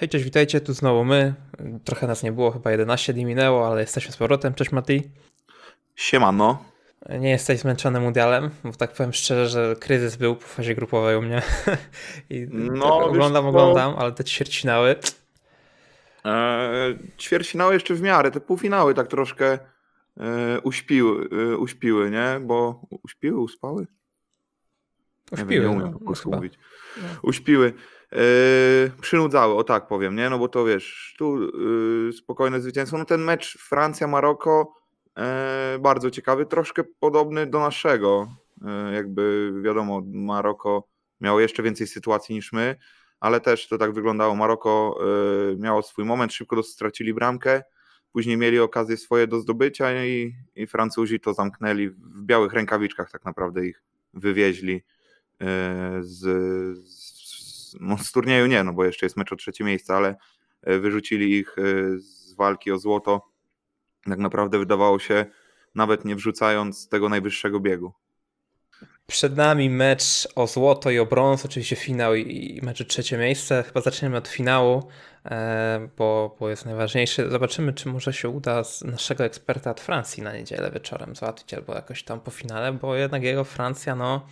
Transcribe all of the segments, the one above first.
Hej, cześć, witajcie, tu znowu my. Trochę nas nie było, chyba 11 dni minęło, ale jesteśmy z powrotem. Cześć Mati. Siemano. Nie jesteś zmęczony mundialem, bo tak powiem szczerze, że kryzys był po fazie grupowej u mnie. I no, oglądam, oglądam, ale te ćwierćfinały. Eee, ćwierćfinały jeszcze w miarę, te półfinały tak troszkę e, uśpiły, e, uśpiły, nie? Bo uśpiły, uspały? Uśpiły. Nie, wiem, nie umiem no, po mówić. No. Uśpiły. Yy, przynudzały, o tak powiem, nie? No bo to wiesz, tu yy, spokojne zwycięstwo. No ten mecz Francja-Maroko yy, bardzo ciekawy, troszkę podobny do naszego. Yy, jakby wiadomo, Maroko miało jeszcze więcej sytuacji niż my, ale też to tak wyglądało. Maroko yy, miało swój moment, szybko stracili bramkę, później mieli okazję swoje do zdobycia i, i Francuzi to zamknęli w białych rękawiczkach, tak naprawdę ich wywieźli yy, z, z no z turnieju nie, no bo jeszcze jest mecz o trzecie miejsce, ale e, wyrzucili ich e, z walki o złoto. Tak naprawdę wydawało się, nawet nie wrzucając tego najwyższego biegu. Przed nami mecz o złoto i o brąz, oczywiście finał i mecz o trzecie miejsce. Chyba zaczniemy od finału, e, bo, bo jest najważniejszy. Zobaczymy, czy może się uda z naszego eksperta od Francji na niedzielę wieczorem załatwić albo jakoś tam po finale, bo jednak jego Francja, no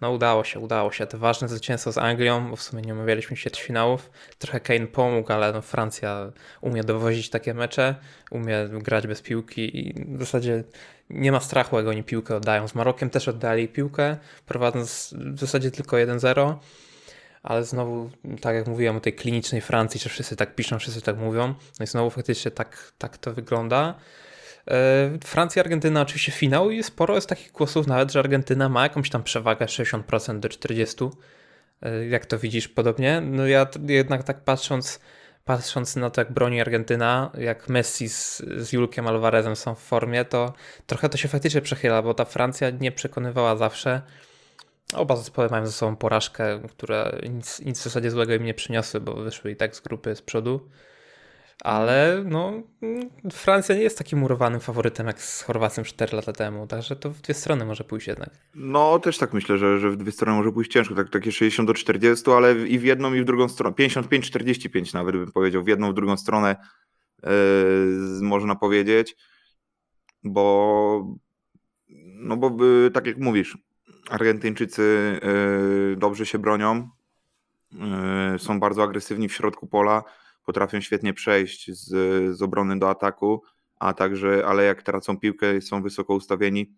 no udało się, udało się. To ważne zwycięstwo z Anglią, bo w sumie nie omawialiśmy ćwierćfinałów. Trochę Kane pomógł, ale no Francja umie dowozić takie mecze, umie grać bez piłki i w zasadzie nie ma strachu, jak oni piłkę oddają. Z Marokiem też oddali piłkę, prowadząc w zasadzie tylko 1-0 ale znowu, tak jak mówiłem o tej klinicznej Francji, że wszyscy tak piszą, wszyscy tak mówią, no i znowu faktycznie tak, tak to wygląda. E, Francja, Argentyna oczywiście finał i sporo jest takich głosów nawet, że Argentyna ma jakąś tam przewagę 60% do 40%. E, jak to widzisz podobnie? No ja jednak tak patrząc, patrząc na to jak broni Argentyna, jak Messi z, z Julkiem Alvarezem są w formie, to trochę to się faktycznie przechyla, bo ta Francja nie przekonywała zawsze. Oba zespoły mają ze sobą porażkę, które nic, nic w zasadzie złego im nie przyniosły, bo wyszły i tak z grupy z przodu. Ale no, Francja nie jest takim murowanym faworytem jak z Chorwacją 4 lata temu, także to w dwie strony może pójść jednak. No też tak myślę, że, że w dwie strony może pójść ciężko, tak, takie 60 do 40, ale i w jedną i w drugą stronę, 55-45 nawet bym powiedział, w jedną w drugą stronę yy, można powiedzieć, bo no bo yy, tak jak mówisz, Argentyńczycy yy, dobrze się bronią, są bardzo agresywni w środku pola, potrafią świetnie przejść z, z obrony do ataku, a także, ale jak tracą piłkę i są wysoko ustawieni,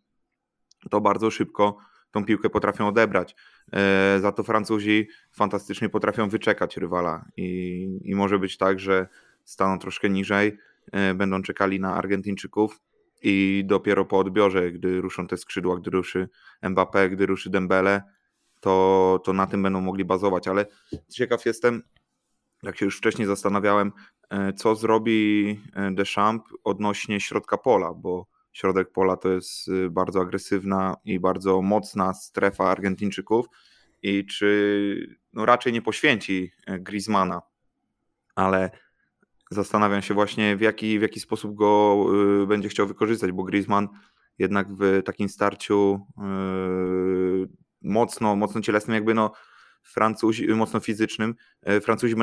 to bardzo szybko tą piłkę potrafią odebrać. E, za to Francuzi fantastycznie potrafią wyczekać rywala i, i może być tak, że staną troszkę niżej, e, będą czekali na Argentyńczyków i dopiero po odbiorze, gdy ruszą te skrzydła, gdy ruszy Mbappé, gdy ruszy Dembele, to, to na tym będą mogli bazować, ale ciekaw jestem, jak się już wcześniej zastanawiałem, e, co zrobi e, Deschamps odnośnie środka pola, bo środek pola to jest e, bardzo agresywna i bardzo mocna strefa Argentyńczyków i czy no raczej nie poświęci Griezmana, ale zastanawiam się właśnie w jaki, w jaki sposób go będzie chciał wykorzystać, bo Griezmann jednak w takim starciu mocno, mocno cielesnym jakby no Francuzi, mocno fizycznym, e, Francuzi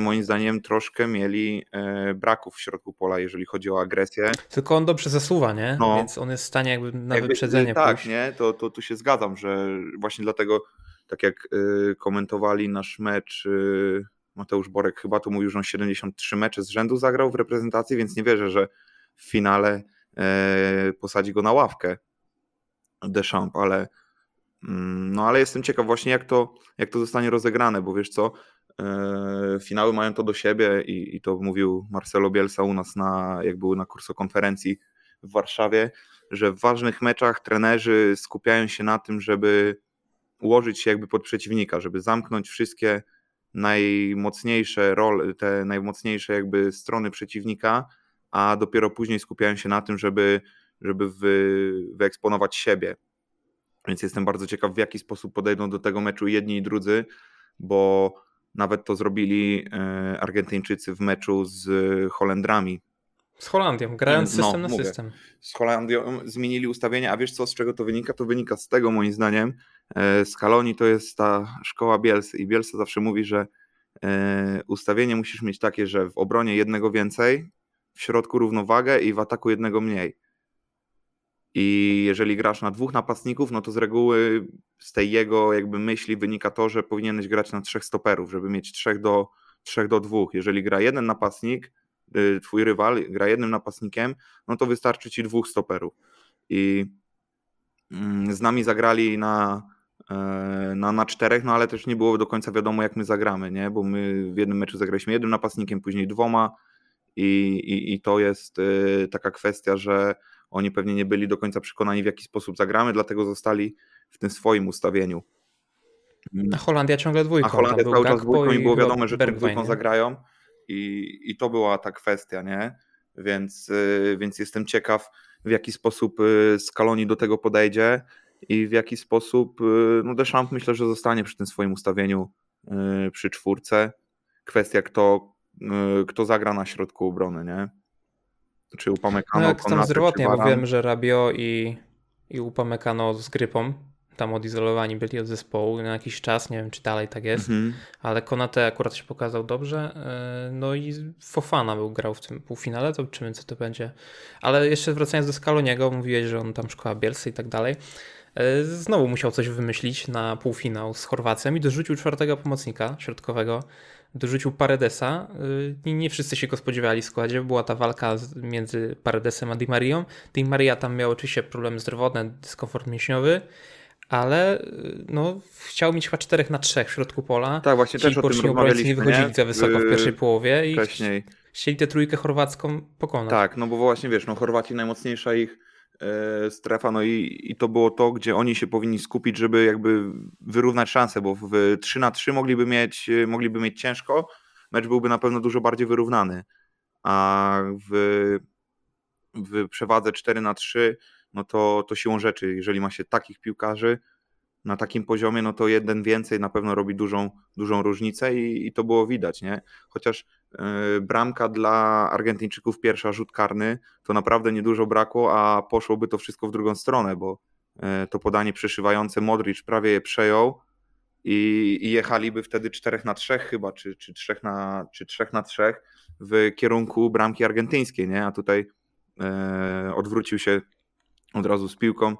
moim zdaniem troszkę mieli e, braków w środku pola, jeżeli chodzi o agresję. Tylko on dobrze zasuwa, nie? No, Więc on jest w stanie jakby na jakby, wyprzedzenie Tak, pójść. nie? To, to tu się zgadzam, że właśnie dlatego tak jak e, komentowali nasz mecz Mateusz Borek chyba to mówił, że on 73 mecze z rzędu zagrał w reprezentacji, więc nie wierzę, że w finale posadzi go na ławkę Deschamps, ale no ale jestem ciekaw właśnie jak to, jak to zostanie rozegrane, bo wiesz co, e, finały mają to do siebie i, i to mówił Marcelo Bielsa u nas na, jak był na kursokonferencji w Warszawie, że w ważnych meczach trenerzy skupiają się na tym, żeby ułożyć się jakby pod przeciwnika, żeby zamknąć wszystkie najmocniejsze role, te najmocniejsze jakby strony przeciwnika, a dopiero później skupiają się na tym, żeby, żeby wy, wyeksponować siebie. Więc jestem bardzo ciekaw, w jaki sposób podejdą do tego meczu jedni i drudzy, bo nawet to zrobili e, Argentyńczycy w meczu z Holendrami. Z Holandią, grając no, system na mówię, system. Z Holandią zmienili ustawienia, a wiesz co, z czego to wynika? To wynika z tego moim zdaniem, e, Scaloni to jest ta szkoła Bielsy i Bielsa zawsze mówi, że ustawienie musisz mieć takie, że w obronie jednego więcej, w środku równowagę i w ataku jednego mniej. I jeżeli grasz na dwóch napastników, no to z reguły z tej jego jakby myśli wynika to, że powinieneś grać na trzech stoperów, żeby mieć trzech do, trzech do dwóch. Jeżeli gra jeden napastnik, y, twój rywal gra jednym napastnikiem, no to wystarczy ci dwóch stoperów. I mm, z nami zagrali na, e, na, na czterech, no ale też nie było do końca wiadomo, jak my zagramy, nie? bo my w jednym meczu zagraliśmy jednym napastnikiem, później dwoma i, i, i to jest y, taka kwestia, że oni pewnie nie byli do końca przekonani, w jaki sposób zagramy, dlatego zostali w tym swoim ustawieniu. A Holandia ciągle dwójką. A Holandia cały czas dwójką i było wiadomo, że tą dwójką zagrają i, i to była ta kwestia, nie? Więc, y, więc jestem ciekaw, w jaki sposób y, Scaloni do tego podejdzie i w jaki sposób y, no Deschamps myślę, że zostanie przy tym swoim ustawieniu przy czwórce. Kwestia, kto, kto zagra na środku obrony, nie? Czy Upamecano, no, jak tam zdrowotnie, bo wiem, że Rabio i, i Upamecano z grypą tam odizolowani byli od zespołu na jakiś czas, nie wiem czy dalej tak jest, mhm. ale Konate akurat się pokazał dobrze, e, no i Fofana był grał w tym półfinale, zobaczymy co to będzie. Ale jeszcze wracając do Scaloniego, mówiłeś, że on tam szkoła Bielsy i tak dalej, e, znowu musiał coś wymyślić na półfinał z Chorwacją i dorzucił czwartego pomocnika środkowego, dorzucił Paredesa. Y, nie wszyscy się go spodziewali w składzie. Była ta walka między Paredesem a Di Marią. Di Maria tam miał oczywiście problemy zdrowotne, dyskomfort mięśniowy, ale y, no, chciał mieć chyba 4 na 3 w środku pola. Tak, właśnie Ci też o tym nie wychodzili za wysoko w pierwszej połowie i wcześniej. chcieli tę trójkę chorwacką pokonać. Tak, no bo właśnie wiesz, no Chorwaci najmocniejsza ich strefa, no i, i to było to, gdzie oni się powinni skupić, żeby jakby wyrównać szanse, bo w 3 na 3 mogliby mieć, mogliby mieć ciężko, mecz byłby na pewno dużo bardziej wyrównany, a w, w przewadze 4 na 3 no to, to siłą rzeczy, jeżeli ma się takich piłkarzy, na takim poziomie, no to jeden więcej na pewno robi dużą, dużą różnicę i, i to było widać, nie? Chociaż yy, bramka dla Argentyńczyków, pierwsza rzut karny, to naprawdę niedużo brakło, a poszłoby to wszystko w drugą stronę, bo yy, to podanie przeszywające Modric prawie je przejął i, i jechaliby wtedy 4 na 3 chyba, czy, czy, 3 na, czy 3 na 3 w kierunku bramki argentyńskiej, nie? A tutaj yy, odwrócił się od razu z piłką,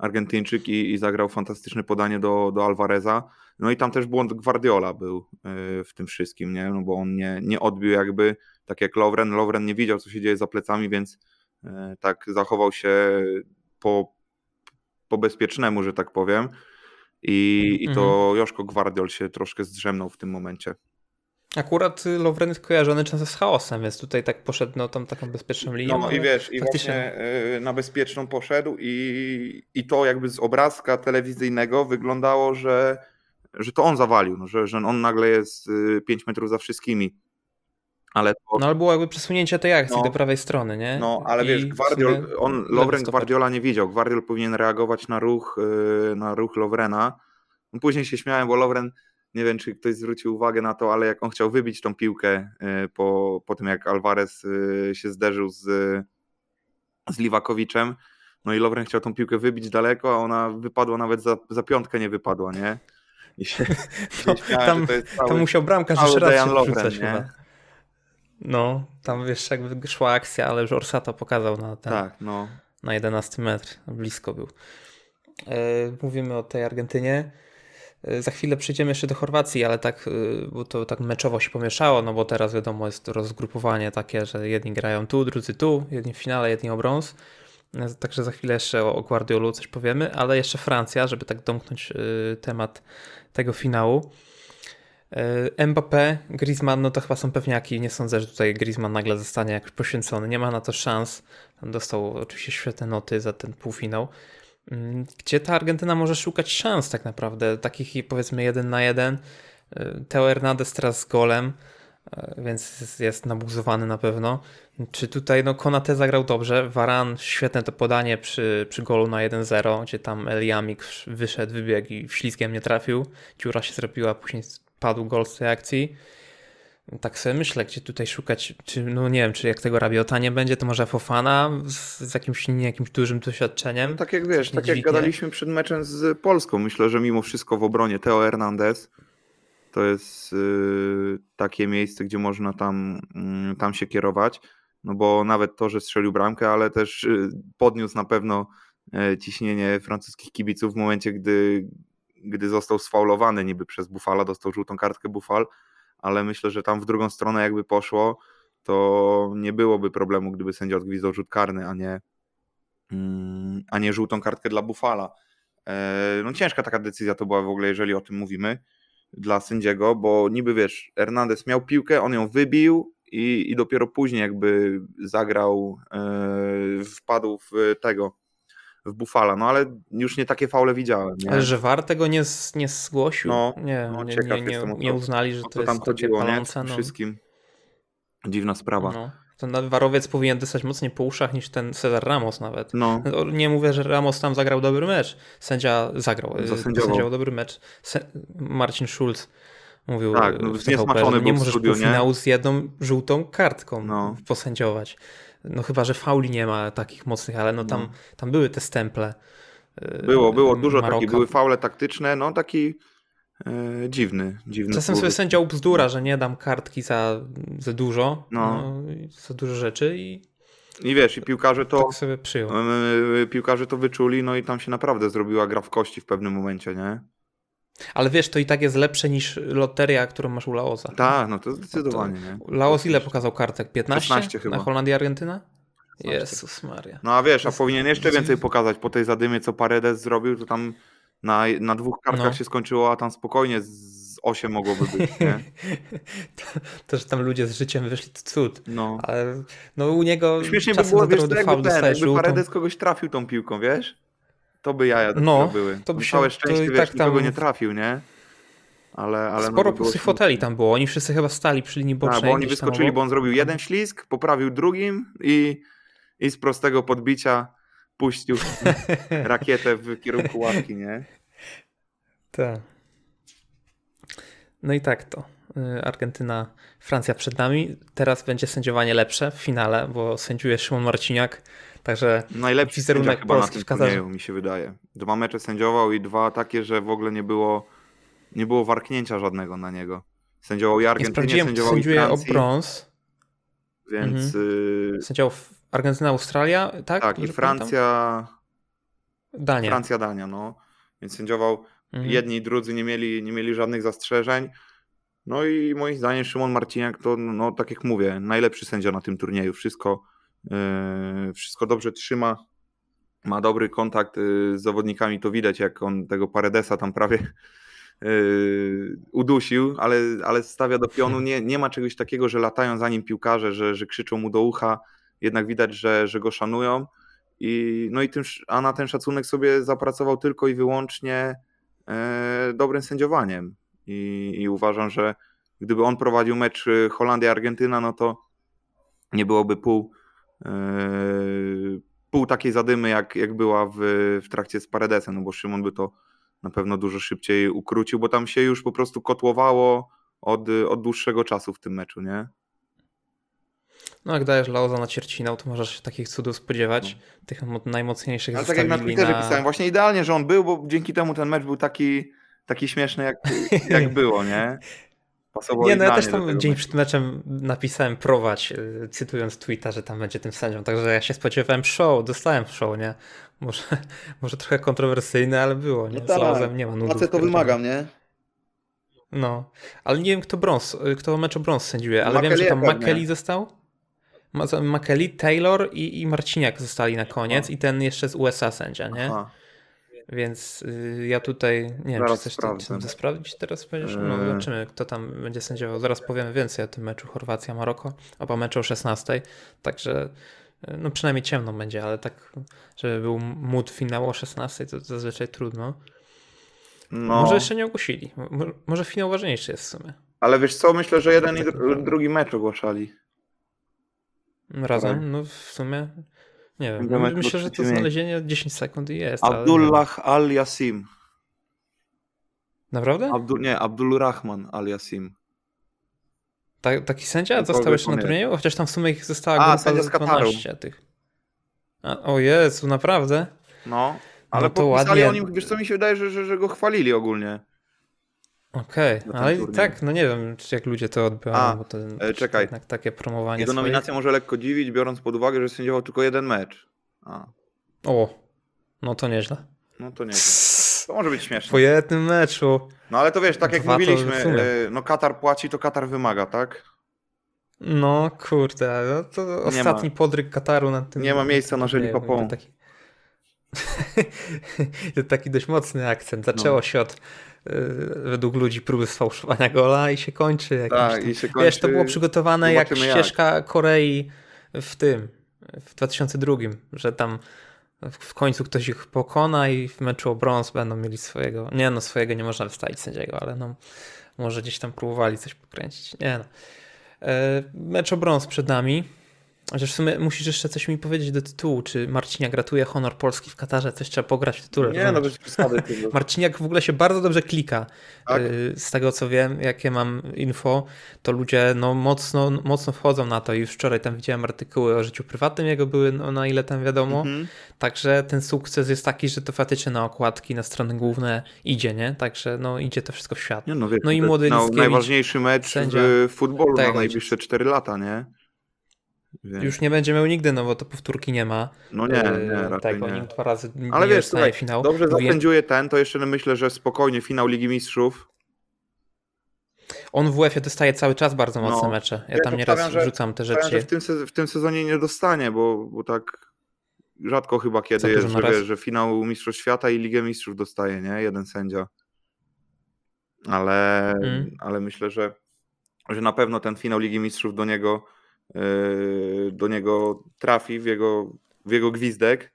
Argentyńczyk i, i, zagrał fantastyczne podanie do, do Alvareza. No i tam też błąd Guardiola był e, w tym wszystkim, nie? No bo on nie, nie odbił jakby, tak jak Lovren. Lovren nie widział, co się dzieje za plecami, więc e, tak zachował się po, po bezpiecznemu, że tak powiem. I, i to mhm. Joszko Guardiol się troszkę zdrzemnął w tym momencie. Akurat Lovren jest kojarzony często z chaosem, więc tutaj tak poszedł no, tam taką bezpieczną linią. No i wiesz, i właśnie y, na bezpieczną poszedł i, i to jakby z obrazka telewizyjnego wyglądało, że, że to on zawalił, no, że, że on nagle jest 5 y, metrów za wszystkimi. Ale to... No ale było jakby przesunięcie tej akcji no, do prawej strony, nie? No, ale I wiesz, Guardiol, on, Lovren Guardiola nie widział. Guardiol powinien reagować na ruch, y, na ruch Lovrena. Później się śmiałem, bo Lovren nie wiem, czy ktoś zwrócił uwagę na to, ale jak on chciał wybić tą piłkę e, po, po tym, jak Alvarez e, się zderzył z, z Liwakowiczem, no i Lovren chciał tą piłkę wybić daleko, a ona wypadła nawet za, za piątkę nie wypadła, nie? I się, no, tam, cały, tam musiał bramkarz jeszcze raz się Lovren, chyba. No, tam wiesz, jakby szła akcja, ale już Orsato pokazał na ten, tak, no. na 11 metr, blisko był. E, mówimy o tej Argentynie. E, za chwilę przejdziemy jeszcze do Chorwacji, ale tak, e, bo to tak meczowo się pomieszało, no bo teraz wiadomo jest rozgrupowanie takie, że jedni grają tu, drudzy tu, jedni w finale, jedni o brąz. E, także za chwilę jeszcze o Guardiolu coś powiemy, ale jeszcze Francja, żeby tak domknąć temat tego finału. Mbappé, Griezmann, no to chyba są pewniaki. Nie sądzę, że tutaj Griezmann nagle zostanie jakoś poświęcony. Nie ma na to szans. Dostał oczywiście świetne noty za ten półfinał. Mm, gdzie ta Argentyna może szukać szans tak naprawdę, takich powiedzmy jeden na jeden. Y, Teo Hernandez teraz z golem, y, więc jest nabuzowany na pewno. Czy tutaj no Konate zagrał dobrze, Varan świetne to podanie przy, przy golu na 1-0, gdzie tam Eliamik wyszedł, wybiegł i ślizgiem nie trafił, dziura się zrobiła, później padł gol z tej akcji. Tak sobie myślę, gdzie tutaj szukać, czy, no nie wiem, czy jak tego Rabiota nie będzie, to może Fofana z, z jakimś, jakimś dużym doświadczeniem. No tak jak wiesz, tak dźwignie. jak gadaliśmy przed meczem z Polską, myślę, że mimo wszystko w obronie Teo Hernandez to jest y, takie miejsce, gdzie można tam, y, tam się kierować. No bo nawet to, że strzelił bramkę, ale też y, podniósł na pewno e, ciśnienie francuskich kibiców w momencie, gdy, gdy został sfaulowany niby przez Bufala, dostał żółtą kartkę Bufal, ale myślę, że tam w drugą stronę jakby poszło, to nie byłoby problemu, gdyby sędzia odgwizdał rzut karny, a nie, mm, a nie żółtą kartkę dla Bufala. E, no ciężka taka decyzja to była w ogóle, jeżeli o tym mówimy, dla sędziego, bo niby wiesz, Hernandez miał piłkę, on ją wybił i, i dopiero później jakby zagrał, e, wpadł w tego, w Bufala, no ale już nie takie faule widziałem. Nie? Ale że VAR tego nie, nie zgłosił? No, nie, no, nie, nie, nie, nie uznali, że to co jest tam chodziło, nie? palące. No, Wszystkim. Dziwna sprawa. no. To nawet warowiec powinien dostać mocniej po uszach niż ten Cezar Ramos nawet. No, Nie mówię, że Ramos tam zagrał dobry mecz. Sędzia zagrał, Zasędziował. sędziował dobry mecz. Se Marcin Schulz mówił Tak, e, no, w TVP, nie możesz studiu, nie? półfinału z jedną żółtą kartką No. posędziować. No chyba, że fauli nie ma takich mocnych, ale no tam, No. tam były te stemple. e, było, było dużo Maroka. takich, były faule taktyczne, no taki e, dziwny, dziwny. Czasem sobie sędzia ubzdura, że nie dam kartki za, za dużo, No. no. za dużo rzeczy i I wiesz, i piłkarze to, tak sobie przyjął. e, piłkarze to wyczuli, no i tam się naprawdę zrobiła gra w kości w pewnym momencie, nie? Ale wiesz, to i tak jest lepsze niż loteria, którą masz u Laosa. Tak, no to zdecydowanie, nie? Laos ile pokazał kartek? 15? 16 chyba. Na Holandię Argentyna? 16. Jezus Maria. No a wiesz, a powinien jeszcze więcej pokazać po tej zadymie, co Paredes zrobił, to tam na, na dwóch kartkach No. się skończyło, a tam spokojnie z 8 mogłoby być, nie? to, to, że tam ludzie z życiem wyszli, to cud. No. Ale no u niego Śmiesznie by było, wiesz, jakby ten, jakby. Paredes kogoś trafił tą piłką, wiesz? To by jaja No, no, były. to by No, się- Całe to szczęście, i wiesz, tak tam- nikogo nie trafił, nie? Ale, ale no, Sporo było pustych foteli tam było. Oni wszyscy chyba stali przy linii bocznej. Tak, bo oni tam wyskoczyli, bo on zrobił jeden ślizg, poprawił drugim i, i z prostego podbicia puścił rakietę w kierunku ławki, nie? Tak. No i tak to. Y, Argentyna, Francja przed nami. Teraz będzie sędziowanie lepsze w finale, bo sędziuje Szymon Marciniak. Także Najlepszy Wizerunek chyba na tym w Katarze. turnieju, mi się wydaje. Dwa mecze sędziował i dwa takie, że w ogóle nie było nie było warknięcia żadnego na niego. Sędziował i nie Argentynie, kto sędziował i sędziuje o Francji, brąz. więc y, Sędziował Argentyna, Australia, tak? tak, i? Francja, Dania. Francja, Dania, no. Więc sędziował Mhm. jedni i drudzy nie mieli, nie mieli żadnych zastrzeżeń. No i moim zdaniem Szymon Marciniak to, no tak jak mówię, najlepszy sędzia na tym turnieju. Wszystko, wszystko dobrze trzyma. Ma dobry kontakt yy, z zawodnikami, to widać jak on tego Paredesa tam prawie yy, udusił, ale, ale stawia do pionu. Nie, nie ma czegoś takiego, że latają za nim piłkarze, że, że krzyczą mu do ucha. Jednak widać, że, że go szanują. I, no i tym, a na ten szacunek sobie zapracował tylko i wyłącznie e, dobrym sędziowaniem. I, I uważam, że gdyby on prowadził mecz e, Holandia-Argentyna, no to nie byłoby pół, e, pół takiej zadymy, jak, jak była w, w trakcie z Paredesem, no bo Szymon by to na pewno dużo szybciej ukrócił, bo tam się już po prostu kotłowało od, od dłuższego czasu w tym meczu, nie? No jak dajesz Laoza na ćwierćfinał, to możesz się takich cudów spodziewać. Tych mo- najmocniejszych Ale tak jak na Twitterze na... pisałem, właśnie idealnie, że on był, bo dzięki temu ten mecz był taki, taki śmieszny, jak, jak było, nie? Pasował Nie, no ja też tam dzień przed meczem napisałem prowadź, y, cytując tweeta, że tam będzie tym sędzią. Także ja się spodziewałem show, dostałem show, nie? Może, może trochę kontrowersyjne, ale było, nie? No tak, nie ma nudów. Facet to wymagam, nie? No, ale nie wiem kto brąz, y, kto mecz o brąz sędziuje, ale wiem, Makeli że tam. Makeli został. Ma- Makeli, Taylor i, i Marciniak zostali na koniec Aha. i ten jeszcze z USA sędzia, nie? Aha. Więc y, ja tutaj nie wiem, Zaraz czy chcesz to, sprawdzę. to sprawdzić teraz będziesz? No Eee. zobaczymy, kto tam będzie sędziował. Zaraz powiemy więcej o tym meczu Chorwacja-Maroko, oba mecze o 16. Także y, no przynajmniej ciemno będzie, ale tak, żeby był mód finału o 16, to zazwyczaj trudno. No, Może jeszcze nie ogłosili. Mo- Może finał ważniejszy jest w sumie. ale wiesz co, myślę, że jeden i dru- drugi mecz ogłaszali. Razem, no w sumie nie wiem. Myślę, że to znalezienie 10 sekund i jest. Abdullah Al-Yassim. Naprawdę? Abdul, nie, Abdulrahman Al-Yassim. Ta, taki sędzia został jeszcze na turnieju? Chociaż tam w sumie ich została A, sędzia z Kataru. 12 tych. A, o Jezu, naprawdę? No, ale No to ładnie. o nim, wiesz co, mi się wydaje, że, że, że go chwalili ogólnie. Okej, ten ale i turniej. tak, no nie wiem, czy jak ludzie to odbiorą, bo to e, czekaj. jednak takie promowanie Jego swoich. nominacja może lekko dziwić, biorąc pod uwagę, że sędziował tylko jeden mecz. A, O, no to nieźle. no to nie To może być śmieszne. Po jednym meczu. No ale to wiesz, tak jak Dwa mówiliśmy, e, no Katar płaci, to Katar wymaga, tak? No kurde, no to ostatni podryk Kataru na tym. nie ma miejsca na Żeli Papą. Taki... taki dość mocny akcent. Zaczęło No. się od według ludzi próby sfałszowania gola i się kończy jakimś Tak, tam... i się Wiesz, to kończy- było przygotowane jak zobaczymy jak. ścieżka Korei w tym, w 2002, że tam w w końcu ktoś ich pokona i w meczu o brąz będą mieli swojego. Nie no, swojego nie można wystawić sędziego, ale no może gdzieś tam próbowali coś pokręcić. Nie no. E, Mecz o brąz przed nami. Chociaż w sumie musisz jeszcze coś mi powiedzieć do tytułu. Czy Marciniak gratuje honor Polski w Katarze? Coś trzeba pograć w tytule. Nie, no bez przesady. no. Marciniak w ogóle się bardzo dobrze klika. Tak? Y, Z tego co wiem, jakie mam info, to ludzie no, mocno, mocno wchodzą na to. Już wczoraj tam widziałem artykuły o życiu prywatnym jego były, no, na ile tam wiadomo. Mhm. Także ten sukces jest taki, że to faktycznie na okładki, na strony główne idzie, nie? Także no idzie to wszystko w świat. Nie, no, No i młody Lickiewicz, najważniejszy mecz sędzia. w futbolu Tak, na najbliższe 4 lata, nie? Więc- Już nie będzie miał nigdy, no bo to powtórki nie ma. No nie, Y, nie, raczej tak, nie. nim dwa razy Ale wiesz, słuchaj, finał. dobrze Mówię- zapędziuje ten, to jeszcze myślę, że spokojnie finał Ligi Mistrzów. On w UEFA dostaje cały czas bardzo mocne No. mecze. Ja Ja tam nieraz stawiam, że- wrzucam te Powiem, że rzeczy. w tym, w tym sezonie nie dostanie, bo, bo tak rzadko chyba kiedy Co, jest, że, wiesz, że finał Mistrzostw Świata i Ligę Mistrzów dostaje, nie? Jeden sędzia. Ale, Mm. ale myślę, że, że na pewno ten finał Ligi Mistrzów do niego, do niego trafi w jego, w jego gwizdek.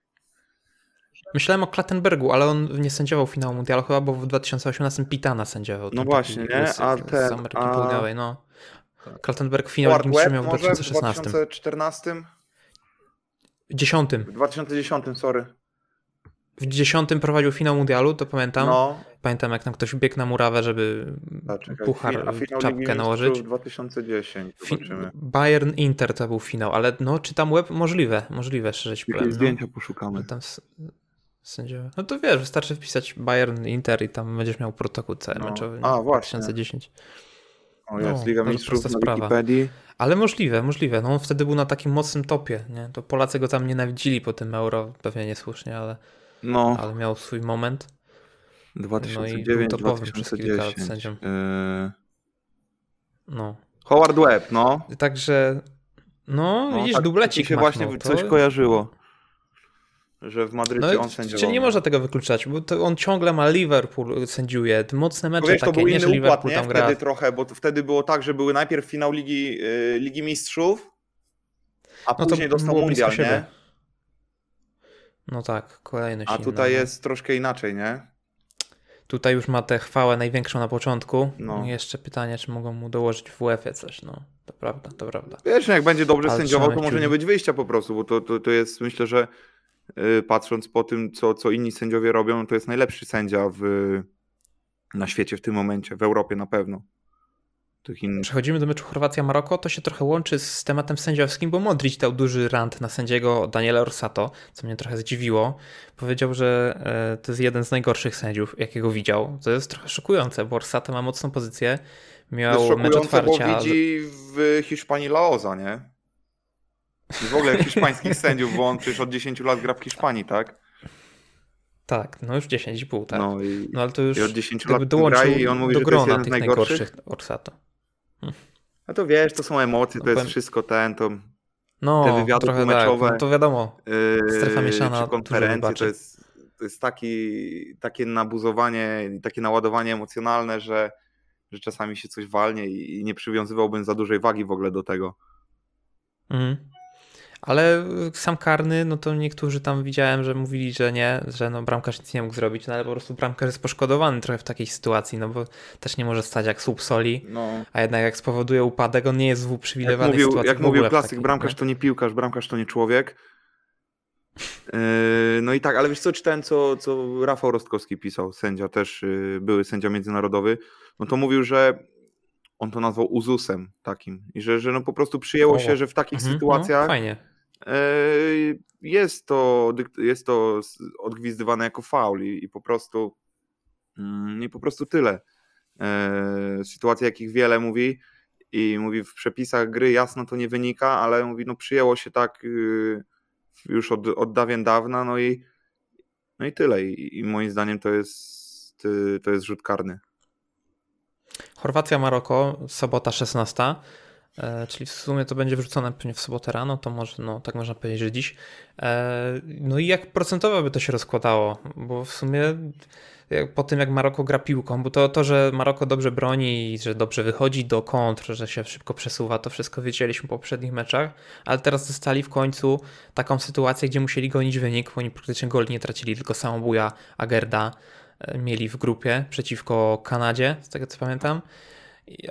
Myślałem o Klattenbergu, ale on nie sędziował finału mundialu chyba, bo w 2018 Pitana sędziował. No właśnie, nie? łysy A z ten- Ameryki a- Południowej, no. Klattenberg finał Ligi Mistrzów miał w może w 2016. 2014? 10. W 2010, sorry. W 10 prowadził finał mundialu, to pamiętam. No, Pamiętam jak tam ktoś biegł na murawę, żeby a czekaj, puchar, a finał czapkę nałożyć. 2010, Fi- zobaczymy. Bayern Inter to był finał, ale no czytam web, możliwe, możliwe, szczerze ci powiem. No. zdjęcia poszukamy. Tam s- sędziowie. No to wiesz, wystarczy wpisać Bayern Inter i tam będziesz miał protokół cały No. meczowy. A, nie? właśnie. 2010. O jest, No, Liga Mistrzów na. Wikipedii. Ale możliwe, możliwe. No on wtedy był na takim mocnym topie, nie? To Polacy go tam nienawidzili po tym euro, pewnie niesłusznie, ale, No, ale miał swój moment. 2009, topowym przez kilka lat 2010. sędzią. Yy, No. Howard Webb, no. Także, no, no widzisz, tak, dublecik mi się machnął, właśnie to... coś kojarzyło. Że w Madrycie No, on sędziował. czy nie można tego wykluczać, bo to on ciągle ma Liverpool sędziuje, te mocne mecze wiesz, to takie, był nie, że inny układ, Liverpool nie? tam Wtedy gra. trochę, bo to wtedy było tak, że były najpierw finał Ligi, yy, Ligi Mistrzów, a No to później dostał mundial, nie? No tak, kolejność A tutaj no. jest troszkę inaczej, nie? Tutaj już ma tę chwałę największą na początku. No. Jeszcze pytanie, czy mogą mu dołożyć w UEFA coś, no. To prawda, to prawda. Wiesz, no jak będzie dobrze Ale sędziował, to może nie być wyjścia po prostu, bo to, to, to jest, myślę, że yy, patrząc po tym, co, co inni sędziowie robią, to jest najlepszy sędzia w, na świecie w tym momencie, w Europie na pewno. Tych innych. Przechodzimy do meczu Chorwacja-Maroko, to się trochę łączy z tematem sędziowskim, bo Modric dał duży rant na sędziego Daniela Orsato, co mnie trochę zdziwiło. Powiedział, że e, to jest jeden z najgorszych sędziów, jakiego widział. To jest trochę szokujące, bo Orsato ma mocną pozycję, miał mecz szokujące, bo otwarcia. widzi w Hiszpanii Laoza, nie? I w ogóle hiszpańskich sędziów, bo on przecież od 10 lat gra w Hiszpanii, tak? Tak, no już 10,5, tak. No, No i, ale to już i od 10 jakby lat gra dołączył i on mówi, do grona tych najgorszych. najgorszych Orsato. A to wiesz, to są emocje, to No jest powiem- wszystko ten, to No, Te wywiady trochę pomeczowe. tak, no to wiadomo. yy, Strefa mieszana czy konferencje, to jest, to jest taki, takie nabuzowanie, takie naładowanie emocjonalne, że, że czasami się coś walnie i, i nie przywiązywałbym za dużej wagi w ogóle do tego. Mhm. Ale sam karny, no to niektórzy tam widziałem, że mówili, że nie, że no bramkarz nic nie mógł zrobić, no ale po prostu bramkarz jest poszkodowany trochę w takiej sytuacji, no bo też nie może stać jak słup soli, No. a jednak jak spowoduje upadek, on nie jest w Jak uprzywilejowanej mówił, sytuacji jak mówił klasyk, takiej, bramkarz nie? to nie piłkarz, bramkarz to nie człowiek. Yy, No i tak, ale wiesz co, czytałem, co, co Rafał Rostkowski pisał, sędzia też, yy, były sędzia międzynarodowy, no to mówił, że on to nazwał uzusem takim i że, że no po prostu przyjęło O. się, że w takich Mhm, sytuacjach No, fajnie. Yy, jest to, jest to odgwizdywane jako faul i, i po prostu mm, i po prostu tyle. e, sytuacje, jakich wiele mówi i mówi w przepisach gry jasno to nie wynika, ale mówi no przyjęło się tak y, już od, od dawien dawna, no i no i tyle i, i moim zdaniem to jest to jest rzut karny. Chorwacja, Maroko, sobota 16. E, czyli w sumie to będzie wrzucone pewnie w sobotę rano, to może, no tak można powiedzieć, że dziś. E, no i jak procentowo by to się rozkładało? Bo w sumie po tym jak Maroko gra piłką, bo to, to, że Maroko dobrze broni i że dobrze wychodzi do kontr, że się szybko przesuwa, to wszystko wiedzieliśmy po poprzednich meczach, ale teraz dostali w końcu taką sytuację, gdzie musieli gonić wynik, bo oni praktycznie gol nie tracili, tylko samobuja Agerda e, mieli w grupie przeciwko Kanadzie, z tego co pamiętam.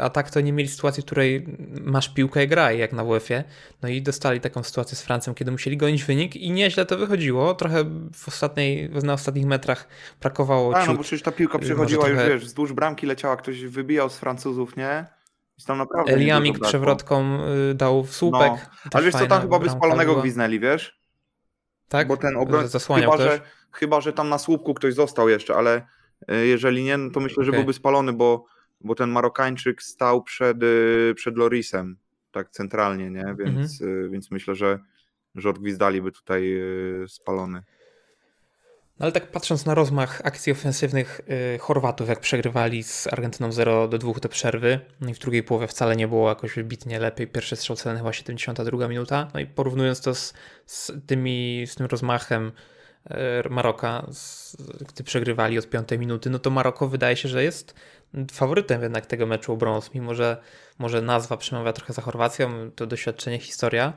A tak to nie mieli sytuacji, w której masz piłkę i graj, jak na WF-ie. No i dostali taką sytuację z Francją, kiedy musieli gonić wynik i nieźle to wychodziło. Trochę w ostatniej, na ostatnich metrach brakowało A, no bo przecież ta piłka przechodziła już, wiesz, wzdłuż bramki leciała, ktoś wybijał z Francuzów, nie? I tam naprawdę Eliamik przewrotką y, dał w słupek. No. Ale wiesz co, tam chyba by spalonego była. gwiznęli, wiesz? Tak? Bo ten obrońca, chyba, że, chyba, że tam na słupku ktoś został jeszcze, ale y, jeżeli nie, no to myślę, okay. że byłby spalony, bo bo ten Marokańczyk stał przed, y, przed Lorisem, tak centralnie, nie? Więc, mhm. Więc myślę, że, że odgwizdaliby tutaj y, spalony. No ale tak patrząc na rozmach akcji ofensywnych Chorwatów, jak przegrywali z Argentyną 0 do 2 do przerwy, no i w drugiej połowie wcale nie było jakoś wybitnie lepiej. Pierwszy strzał celny chyba 72 minuta. No i porównując to z, z, tymi, z tym rozmachem Maroka, z, gdy przegrywali od piątej minuty, no to Maroko wydaje się, że jest faworytem jednak tego meczu o brąz, mimo że może nazwa przemawia trochę za Chorwacją, to doświadczenie, historia.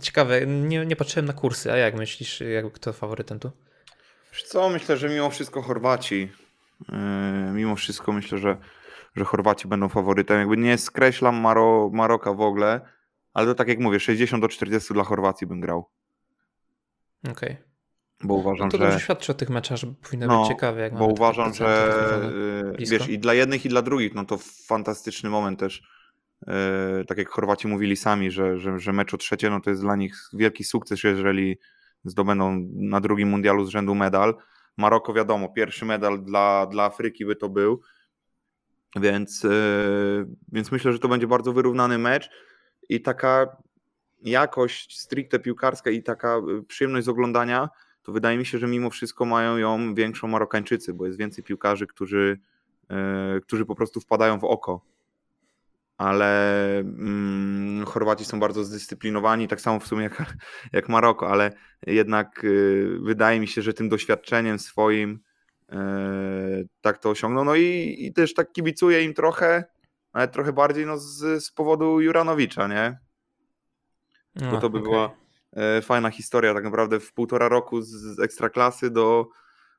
Ciekawe, nie, nie patrzyłem na kursy, a jak myślisz, jak, kto faworytem tu? Wiesz co, myślę, że mimo wszystko Chorwaci, yy, mimo wszystko myślę, że, że Chorwaci będą faworytem. Jakby nie skreślam Maro, Maroka w ogóle, ale to tak jak mówię, 60 do 40 dla Chorwacji bym grał. Okej. Okay. Bo uważam, no to że. dobrze świadczy o tych meczach, że powinno no, być ciekawe. Jak bo uważam, że y, wiesz, i dla jednych, i dla drugich, no to fantastyczny moment też. Yy, tak jak Chorwaci mówili sami, że, że, że mecz o trzecie, no to jest dla nich wielki sukces, jeżeli zdobędą na drugim mundialu z rzędu medal. Maroko wiadomo, pierwszy medal dla, dla Afryki by to był. Więc, yy, więc myślę, że to będzie bardzo wyrównany mecz i taka jakość stricte piłkarska i taka y, przyjemność z oglądania to wydaje mi się, że mimo wszystko mają ją większą Marokańczycy, bo jest więcej piłkarzy, którzy, yy, którzy po prostu wpadają w oko. Ale mm, Chorwaci są bardzo zdyscyplinowani, tak samo w sumie jak, jak Maroko, ale jednak yy, wydaje mi się, że tym doświadczeniem swoim yy, tak to osiągną. No i, i też tak kibicuję im trochę, ale trochę bardziej no, z, z powodu Juranowicza, nie? Bo to by okay. była E, fajna historia, tak naprawdę w półtora roku z ekstraklasy do,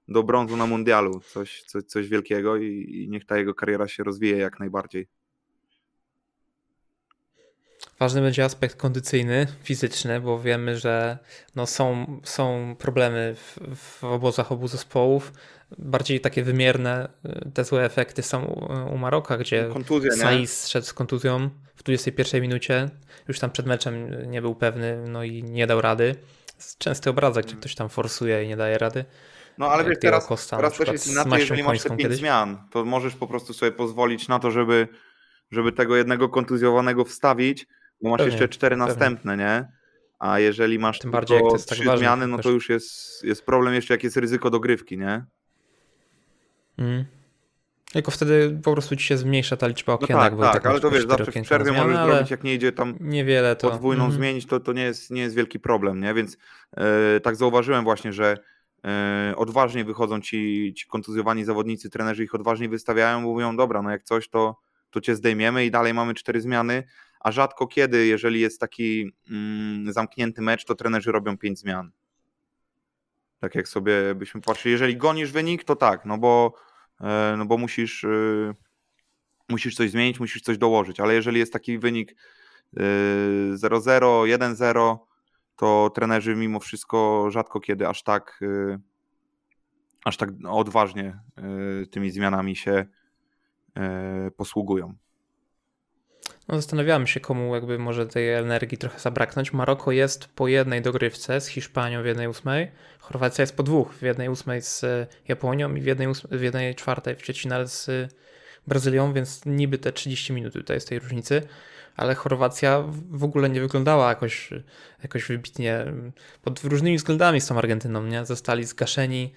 do brązu na mundialu. Coś, coś, coś wielkiego i, i niech ta jego kariera się rozwije jak najbardziej. Ważny będzie aspekt kondycyjny, fizyczny, bo wiemy, że no są, są problemy w, w obozach obu zespołów. Bardziej takie wymierne y, te złe efekty są u, u Maroka, gdzie Saiz szedł z kontuzją w 21 minucie. Już tam przed meczem nie był pewny, no i nie dał rady. Częsty obrazek, gdzie ktoś tam forsuje i nie daje rady. No ale wiesz, teraz, Costa, teraz też jest inaczej, jeżeli masz te 5 kiedyś. zmian, to możesz po prostu sobie pozwolić na to, żeby, żeby tego jednego kontuzjowanego wstawić, bo masz pewnie, jeszcze cztery pewnie. następne, nie? A jeżeli masz Tym bardziej, jak to jest tak trzy tak zmiany, no to już jest, jest problem jeszcze, jak jest ryzyko dogrywki, nie? Mm. Tylko wtedy po prostu ci się zmniejsza ta liczba okienek. No tak, tak, ale to wiesz, zawsze w przerwie możesz zrobić, jak nie idzie tam niewiele to... podwójną mm. zmienić, to, to nie, jest, nie jest wielki problem, nie? Więc yy, tak zauważyłem właśnie, że yy, odważnie wychodzą ci, ci kontuzjowani zawodnicy, trenerzy ich odważnie wystawiają, mówią, dobra, no jak coś, to, to cię zdejmiemy i dalej mamy cztery zmiany, a rzadko kiedy, jeżeli jest taki mm, zamknięty mecz, to trenerzy robią pięć zmian. Tak jak sobie byśmy patrzyli, jeżeli gonisz wynik, to tak, no bo, no bo musisz, e, musisz coś zmienić, musisz coś dołożyć, ale jeżeli jest taki wynik 0-0, e, 1-0, to trenerzy mimo wszystko rzadko kiedy aż tak aż tak odważnie tymi zmianami się posługują. No, zastanawiamy się, komu jakby może tej energii trochę zabraknąć. Maroko jest po jednej dogrywce z Hiszpanią w jednej ósmej. Chorwacja jest po dwóch, w jednej ósmej z Japonią i w jednej, ósmej, w Szczecinale z Brazylią, więc niby te 30 minut tutaj jest tej różnicy, ale Chorwacja w ogóle nie wyglądała jakoś, jakoś wybitnie pod różnymi względami z tą Argentyną, nie? Zostali zgaszeni.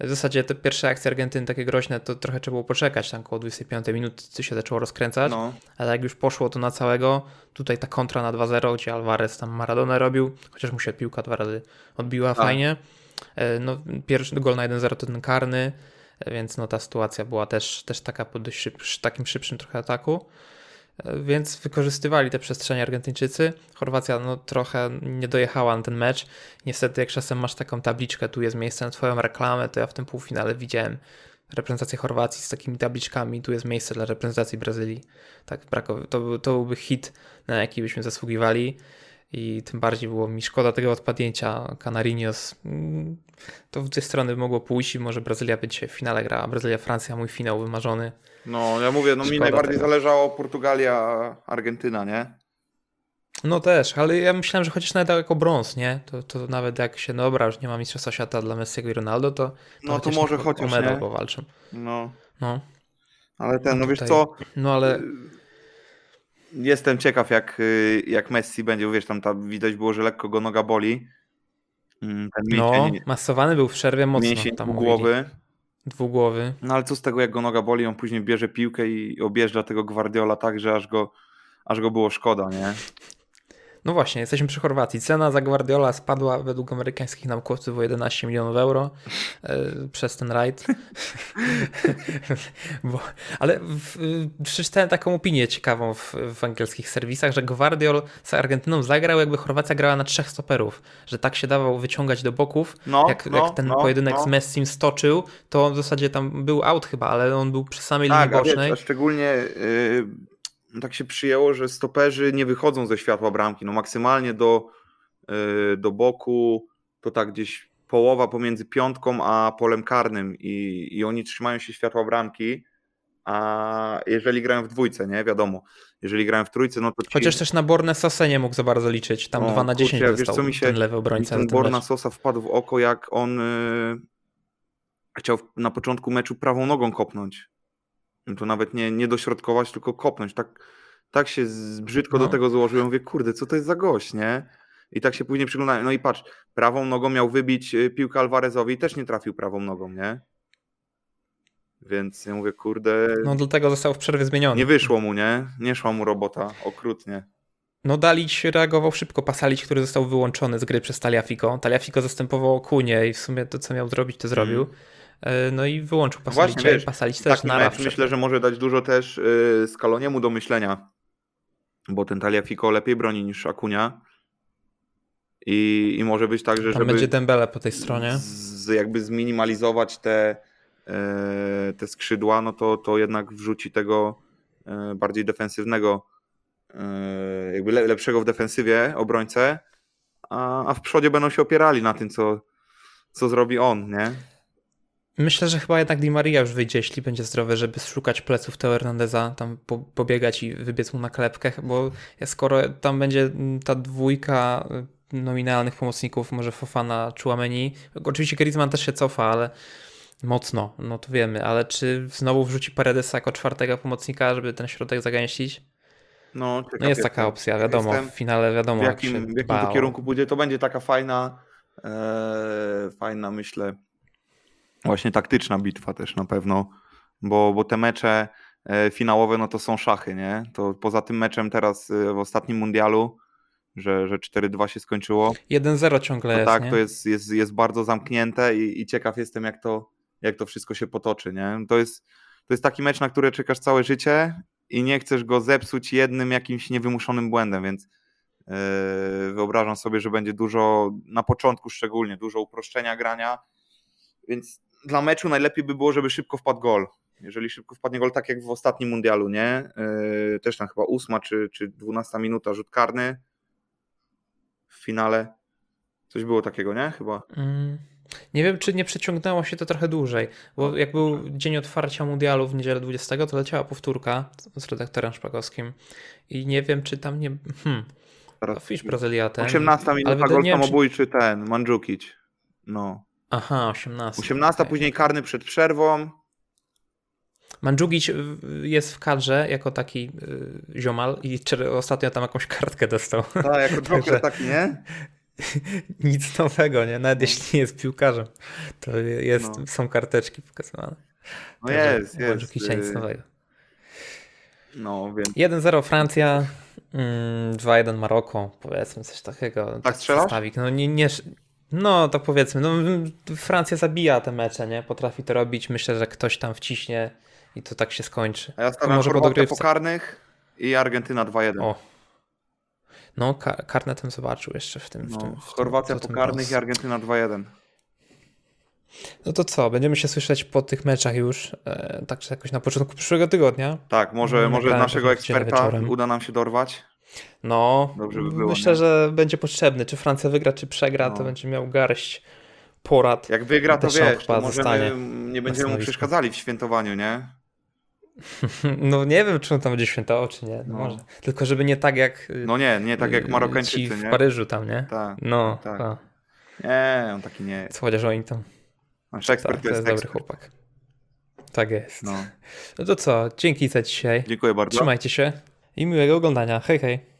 W zasadzie te pierwsze akcje Argentyny takie groźne, to trochę trzeba było poczekać, tam około 25 minut co się zaczęło rozkręcać, no. ale jak już poszło to na całego, tutaj ta kontra na 2-0, gdzie Alvarez tam Maradona robił, chociaż mu się piłka dwa razy odbiła A. fajnie. E, no, pierwszy gol na 1-0 to ten karny, e, więc no ta sytuacja była też, też taka po dość szyb, takim szybszym trochę ataku więc wykorzystywali te przestrzenie Argentyńczycy. Chorwacja no, trochę nie dojechała na ten mecz. Niestety, jak czasem masz taką tabliczkę, tu jest miejsce na Twoją reklamę, to ja w tym półfinale widziałem reprezentację Chorwacji z takimi tabliczkami, tu jest miejsce dla reprezentacji Brazylii. Tak. To, to byłby hit, na jaki byśmy zasługiwali i tym bardziej było mi szkoda tego odpadnięcia Canarinos. Mm, to w dwie strony mogło pójść i może Brazylia być w finale grała. Brazylia-Francja, mój finał wymarzony. No, ja mówię, no Szkoda mi najbardziej tego. zależało Portugalia, Argentyna, nie? No też, ale ja myślałem, że chociaż nawet jako brąz, nie? To, to nawet jak się, no dobra, już nie ma mistrzostwa świata dla Messiego i Ronaldo, to, to No to może chociaż, medal nie? powalczą. No. No. Ale ten, no, no wiesz co? No ale... Jestem ciekaw, jak, y, jak Messi będzie, wiesz, tam ta, widać było, że lekko go noga boli. Mm, ten mięsień, no, masowany był w przerwie mocno. Mięsień tam głowy. Mówili. Dwugłowy. No ale co z tego, jak go noga boli, on później bierze piłkę i objeżdża tego Guardiola tak, że aż go, aż go było szkoda, nie? No właśnie, jesteśmy przy Chorwacji. Cena za Guardiola spadła według amerykańskich naukowców o 11 milionów euro e, przez ten rajd. Bo, ale w, przeczytałem taką opinię ciekawą w, w, angielskich serwisach, że Guardiol z Argentyną zagrał jakby Chorwacja grała na trzech stoperów, że tak się dawał wyciągać do boków. No, jak, no, jak ten no, pojedynek no. z Messim stoczył, to w zasadzie tam był out chyba, ale on był przy samej tak, linii bocznej. Tak, szczególnie... Yy tak się przyjęło, że stoperzy nie wychodzą ze światła bramki. No maksymalnie do, y, do boku to tak gdzieś połowa pomiędzy piątką a polem karnym i, i oni trzymają się światła bramki, a jeżeli grają w dwójce, nie? Wiadomo. Jeżeli grają w trójce, no to... Ci... Chociaż też na Borne Sosę nie mógł za bardzo liczyć. Tam 2 na 10 kurczę, wiesz, co mi się, ten lewy obrońca. Ten Borna Sosa wpadł w oko, jak on yy, chciał na początku meczu prawą nogą kopnąć to nawet nie, nie dośrodkować, tylko kopnąć. Tak, tak się brzydko no. do tego złożyłem. Mówię, kurde, co to jest za gość, nie? I tak się później przyglądałem. No i patrz, prawą nogą miał wybić y, piłkę Alvarezowi i też nie trafił prawą nogą, nie? Więc ja mówię, kurde. No dlatego został w przerwie zmieniony. Nie wyszło mu, nie? Nie szła mu robota, okrutnie. No Dalić reagował szybko. Pasalić, który został wyłączony z gry przez Taliafico. Taliafico zastępował Kunie i w sumie to, co miał zrobić, to zrobił. Mm. E, no i wyłączył Pasalicia Właśnie, wiesz, Pasalic też na mecz Myślę, że może dać dużo też y, Skaloniemu do myślenia, bo ten Taliafico lepiej broni niż Akunia. I, I może być tak, że Tam żeby będzie Dembele po tej stronie. Z, jakby zminimalizować te, e, te skrzydła, no to, to jednak wrzuci tego e, bardziej defensywnego, jakby lepszego w defensywie obrońcę, a, a w przodzie będą się opierali na tym, co, co zrobi on, nie? Myślę, że chyba jednak Di Maria już wyjdzie, jeśli będzie zdrowy, żeby szukać pleców Teo Hernandeza, tam po, pobiegać i wybiec mu na klepkę, bo skoro tam będzie ta dwójka y, nominalnych pomocników, może Fofana, Chouameni, oczywiście Griezmann też się cofa, ale mocno, no to wiemy, ale czy znowu wrzuci Paredesa jako czwartego pomocnika, żeby ten środek zagęścić? No, no jest taka opcja, wiadomo, w finale wiadomo. W jakim, jak w jakim to kierunku pójdzie, to będzie taka fajna, e, fajna myślę, Właśnie taktyczna bitwa też na pewno, bo, bo te mecze e, finałowe no to są szachy, nie? To poza tym meczem teraz e, w ostatnim mundialu, że, że 4-2 się skończyło. 1-0 ciągle jest, Tak, nie? to jest, jest, jest bardzo zamknięte i, i ciekaw jestem jak to, jak to wszystko się potoczy, nie? To jest, to jest taki mecz, na który czekasz całe życie i nie chcesz go zepsuć jednym jakimś niewymuszonym błędem, więc yy, wyobrażam sobie, że będzie dużo, na początku szczególnie, dużo uproszczenia grania, więc dla meczu najlepiej by było, żeby szybko wpadł gol. Jeżeli szybko wpadnie gol, tak jak w ostatnim mundialu, nie? Yy, też tam chyba ósma czy, czy dwunasta minuta rzut karny w finale. Coś było takiego, nie? Chyba. Mm. Nie wiem, czy nie przeciągnęło się to trochę dłużej, bo jak był dzień otwarcia mundialu w niedzielę 20, to leciała powtórka z redaktorem Szpakowskim i nie wiem, czy tam nie... Hmm. Teraz... Fisz Brazylia ten. 18 minuta gol samobójczy czy... ten, Mandzukic. No. Aha, 18. 18, okay. później karny przed przerwą. Mandzukic y, jest w kadrze jako taki y, ziomal i ostatnio tam jakąś kartkę dostał. Tak, jako Joker taki, nie? Nic nowego, nie? Nawet jeśli nie jest piłkarzem, to jest, No. są karteczki pokazywane. No Także jest, jest. Mandzukicia nic y, nowego. No, więc 1-0 Francja, mm, 2-1 Maroko, powiedzmy coś takiego. Tak strzelasz? Zestawik. No, nie, nie, no to powiedzmy, no, mm, Francja zabija te mecze, nie? Potrafi to robić. Myślę, że ktoś tam wciśnie i to tak się skończy. A ja stawiam może po Chorwatę dogrywce. pokarnych i Argentyna 2-1. O. No, ka karnetem zobaczył jeszcze w tym. W no, tym, w tym Chorwacja tym pokarnych brąz. i Argentyna 2-1. No to co, będziemy się słyszeć po tych meczach już, e, tak czy jakoś na początku przyszłego tygodnia. Tak, może, No, może naszego eksperta uda nam się dorwać. No, by było, myślę, nie? że będzie potrzebny. Czy Francja wygra, czy przegra, to No. będzie miał garść porad. Jak wygra, to wiesz, to możemy, nie będziemy mu przeszkadzali w świętowaniu, nie? No nie wiem, czy on tam będzie świętował, czy nie. No. No. Może. Tylko żeby nie tak jak. No nie, nie tak jak y, Marokańczycy, w nie? Paryżu tam, nie? Tak, No, tak. tak. Nie, on taki nie jest. Chociaż oni tam. Nasz ekspert Tak, to to jest, jest dobry chłopak. Tak jest. No. No to co, dzięki za dzisiaj. Dziękuję bardzo. Trzymajcie się i miłego oglądania. Hej, hej.